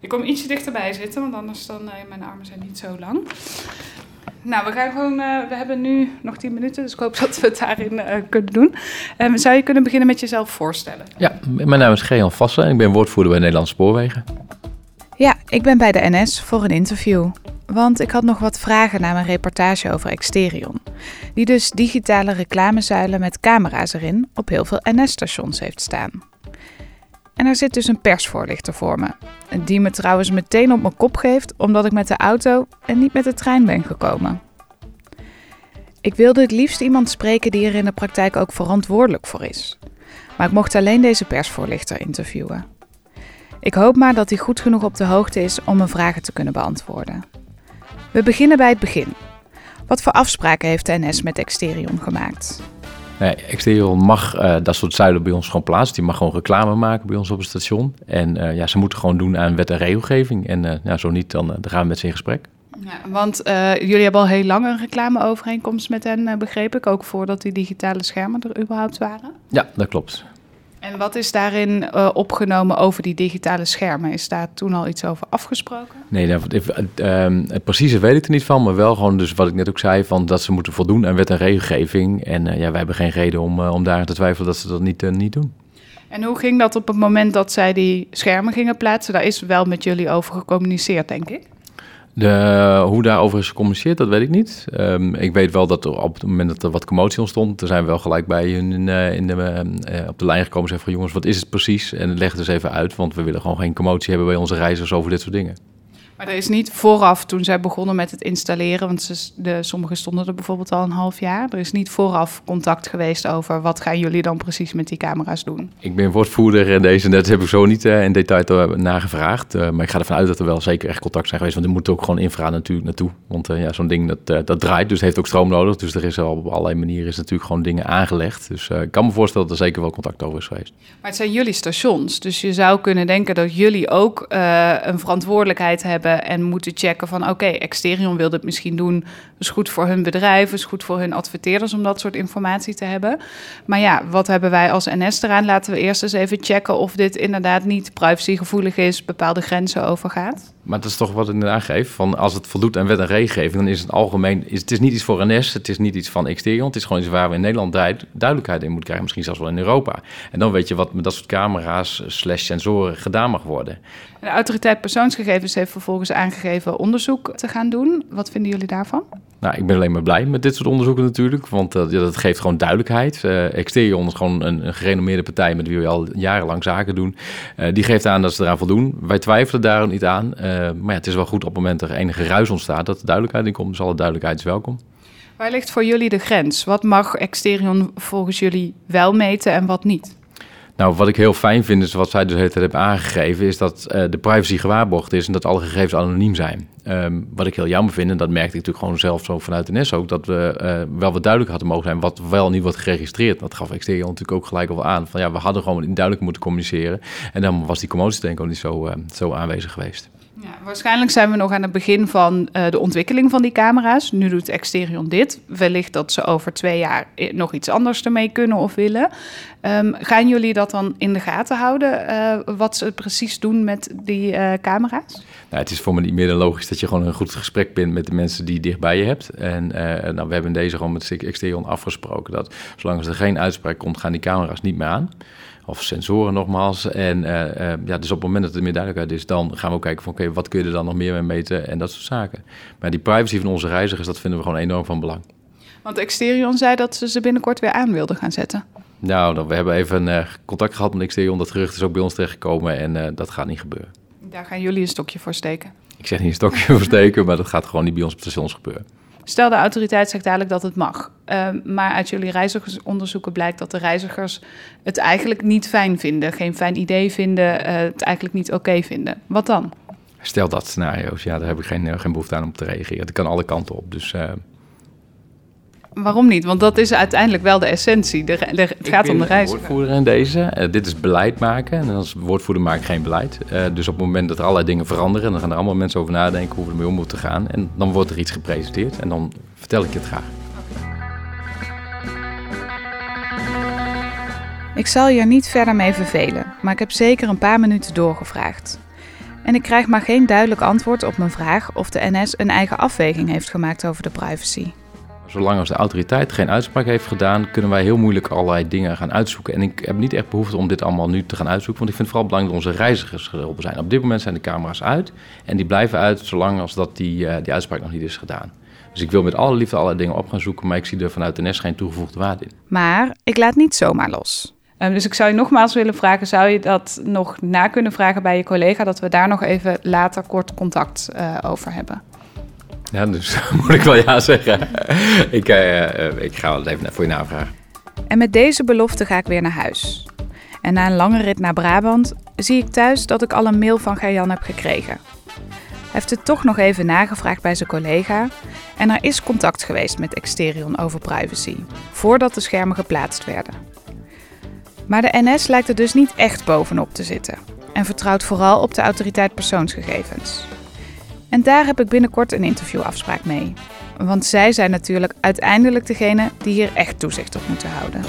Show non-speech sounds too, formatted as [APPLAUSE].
Ik kom ietsje dichterbij zitten, want anders dan uh, mijn armen zijn niet zo lang. Nou, we gaan gewoon. Uh, we hebben nu nog 10 minuten, dus ik hoop [LAUGHS] dat we het daarin uh, kunnen doen. Um, zou je kunnen beginnen met jezelf voorstellen? Ja, mijn naam is Gejan Vassen en ik ben woordvoerder bij Nederlandse Spoorwegen. Ja, ik ben bij de NS voor een interview. Want ik had nog wat vragen naar mijn reportage over Exterion. Die dus digitale reclamezuilen met camera's erin op heel veel NS-stations heeft staan. En er zit dus een persvoorlichter voor me. Die me trouwens meteen op mijn kop geeft omdat ik met de auto en niet met de trein ben gekomen. Ik wilde het liefst iemand spreken die er in de praktijk ook verantwoordelijk voor is. Maar ik mocht alleen deze persvoorlichter interviewen. Ik hoop maar dat hij goed genoeg op de hoogte is om mijn vragen te kunnen beantwoorden. We beginnen bij het begin. Wat voor afspraken heeft de NS met Exterion gemaakt? Nee, mag uh, dat soort zuilen bij ons gewoon plaatsen. Die mag gewoon reclame maken bij ons op het station. En uh, ja, ze moeten gewoon doen aan wet en regelgeving. En uh, ja, zo niet, dan, dan gaan we met ze in gesprek. Ja, want jullie hebben al heel lang een reclameovereenkomst met hen, begreep ik. Ook voordat die digitale schermen er überhaupt waren. Ja, dat klopt. En wat is daarin uh, opgenomen over die digitale schermen? Is daar toen al iets over afgesproken? Nee, nou, het, uh, het precieze weet ik er niet van, maar wel gewoon dus wat ik net ook zei, van dat ze moeten voldoen aan wet en regelgeving. En uh, ja, wij hebben geen reden om, om daar te twijfelen dat ze dat niet, niet doen. En hoe ging dat op het moment dat zij die schermen gingen plaatsen? Daar is wel met jullie over gecommuniceerd, denk ik. De, hoe daarover is gecommuniceerd, dat weet ik niet. Um, ik weet wel dat er op het moment dat er wat commotie ontstond, toen zijn we wel gelijk bij hun in, in de, uh, op de lijn gekomen en zeggen van jongens, wat is het precies? En leg het eens even uit, want we willen gewoon geen commotie hebben bij onze reizigers over dit soort dingen. Maar er is niet vooraf, toen zij begonnen met het installeren, want ze, de, sommigen stonden er bijvoorbeeld al een half jaar. Er is niet vooraf contact geweest over wat gaan jullie dan precies met die camera's doen? Ik ben woordvoerder en deze net heb ik zo niet uh, in detail nagevraagd. Uh, maar ik ga ervan uit dat er wel zeker echt contact zijn geweest, want er moet ook gewoon infra natuurlijk naartoe. Want uh, ja, zo'n ding dat, dat draait, dus heeft ook stroom nodig. Dus er is al op allerlei manieren is natuurlijk gewoon dingen aangelegd. Dus ik kan me voorstellen dat er zeker wel contact over is geweest. Maar het zijn jullie stations, dus je zou kunnen denken dat jullie ook een verantwoordelijkheid hebben en moeten checken van oké, okay, Exterion wil dit misschien doen. is goed voor hun bedrijf, is goed voor hun adverteerders om dat soort informatie te hebben. Maar ja, wat hebben wij als NS eraan? Laten we eerst eens even checken of dit inderdaad niet privacygevoelig is, bepaalde grenzen overgaat. Maar dat is toch wat het geeft. Van als het voldoet aan wet en regelgeving, dan is het algemeen. Is, het is niet iets voor NS, het is niet iets van Exterion. Het is gewoon iets waar we in Nederland duidelijkheid in moeten krijgen. Misschien zelfs wel in Europa. En dan weet je wat met dat soort camera's slash sensoren gedaan mag worden. De autoriteit persoonsgegevens heeft vervolgens aangegeven onderzoek te gaan doen. Wat vinden jullie daarvan? Nou, ik ben alleen maar blij met dit soort onderzoeken natuurlijk, want ja, dat geeft gewoon duidelijkheid. Uh, Exterion is gewoon een, een, gerenommeerde partij met wie we al jarenlang zaken doen. Uh, die geeft aan dat ze eraan voldoen. Wij twijfelen daar niet aan, maar ja, het is wel goed op het moment dat er enige ruis ontstaat, dat er duidelijkheid in komt. Dus alle duidelijkheid is welkom. Waar ligt voor jullie de grens? Wat mag Exterion volgens jullie wel meten en wat niet? Nou, wat ik heel fijn vind, is wat zij dus het hebben aangegeven, is dat uh, de privacy gewaarborgd is en dat alle gegevens anoniem zijn. Um, wat ik heel jammer vind, en dat merkte ik natuurlijk gewoon zelf zo vanuit de NES ook, dat we uh, wel wat duidelijk hadden mogen zijn wat wel niet wordt geregistreerd. Dat gaf Exterior natuurlijk ook gelijk al aan. Van ja, we hadden gewoon duidelijk moeten communiceren. En dan was die commotie denk ik ook niet zo, uh, zo aanwezig geweest. Waarschijnlijk zijn we nog aan het begin van uh, de ontwikkeling van die camera's. Nu doet Exterion dit. Wellicht dat ze over twee jaar nog iets anders ermee kunnen of willen. Um, gaan jullie dat dan in de gaten houden? Uh, wat ze precies doen met die camera's? Nou, het is voor me niet meer dan logisch dat je gewoon een goed gesprek bent met de mensen die dichtbij je hebt. En nou, we hebben deze gewoon met Exterion afgesproken dat zolang er geen uitspraak komt, gaan die camera's niet meer aan of sensoren nogmaals. En uh, uh, ja, dus op het moment dat er meer duidelijkheid is, dan gaan we ook kijken van oké, okay, wat kun je er dan nog meer mee meten en dat soort zaken. Maar die privacy van onze reizigers, dat vinden we gewoon enorm van belang. Want Exterion zei dat ze ze binnenkort weer aan wilden gaan zetten. Nou, dan, we hebben even uh, contact gehad met Exterion. Dat gerucht is ook bij ons terechtgekomen en dat gaat niet gebeuren. Daar gaan jullie een stokje voor steken? Ik zeg niet een stokje [LAUGHS] voor steken, maar dat gaat gewoon niet bij ons op stations gebeuren. Stel, de autoriteit zegt dadelijk dat het mag. Uh, maar uit jullie reizigersonderzoeken blijkt dat de reizigers het eigenlijk niet fijn vinden, geen fijn idee vinden, uh, het eigenlijk niet oké vinden. Wat dan? Stel dat scenario's, ja, daar heb ik geen, uh, geen behoefte aan om te reageren. Dat kan alle kanten op. Dus Waarom niet? Want dat is uiteindelijk wel de essentie. De, de, het gaat om de reis. woordvoerder in deze. Uh, dit is beleid maken. En als woordvoerder maak ik geen beleid. Uh, dus op het moment dat er allerlei dingen veranderen... dan gaan er allemaal mensen over nadenken hoe we ermee om moeten gaan. En dan wordt er iets gepresenteerd. En dan vertel ik je het graag. Ik zal je er niet verder mee vervelen. Maar ik heb zeker een paar minuten doorgevraagd. En ik krijg maar geen duidelijk antwoord op mijn vraag of de NS een eigen afweging heeft gemaakt over de privacy. Zolang als de autoriteit geen uitspraak heeft gedaan, kunnen wij heel moeilijk allerlei dingen gaan uitzoeken. En ik heb niet echt behoefte om dit allemaal nu te gaan uitzoeken, want ik vind het vooral belangrijk dat onze reizigers geholpen zijn. Op dit moment zijn de camera's uit en die blijven uit zolang als dat die, uh, die uitspraak nog niet is gedaan. Dus ik wil met alle liefde allerlei dingen op gaan zoeken, maar ik zie er vanuit de NS geen toegevoegde waarde in. Maar ik laat niet zomaar los. Um, dus ik zou je nogmaals willen vragen: zou je dat nog na kunnen vragen bij je collega? Dat we daar nog even later kort contact uh, over hebben. Ja, dus [LAUGHS] moet ik wel ja zeggen. ik, uh, ik ga het even voor je navragen. En met deze belofte ga ik weer naar huis. En na een lange rit naar Brabant zie ik thuis dat ik al een mail van Gajan heb gekregen. Hij heeft het toch nog even nagevraagd bij zijn collega en er is contact geweest met Exterion over privacy, voordat de schermen geplaatst werden. Maar de NS lijkt er dus niet echt bovenop te zitten en vertrouwt vooral op de autoriteit persoonsgegevens. En daar heb ik binnenkort een interviewafspraak mee. Want zij zijn natuurlijk uiteindelijk degene die hier echt toezicht op moeten houden.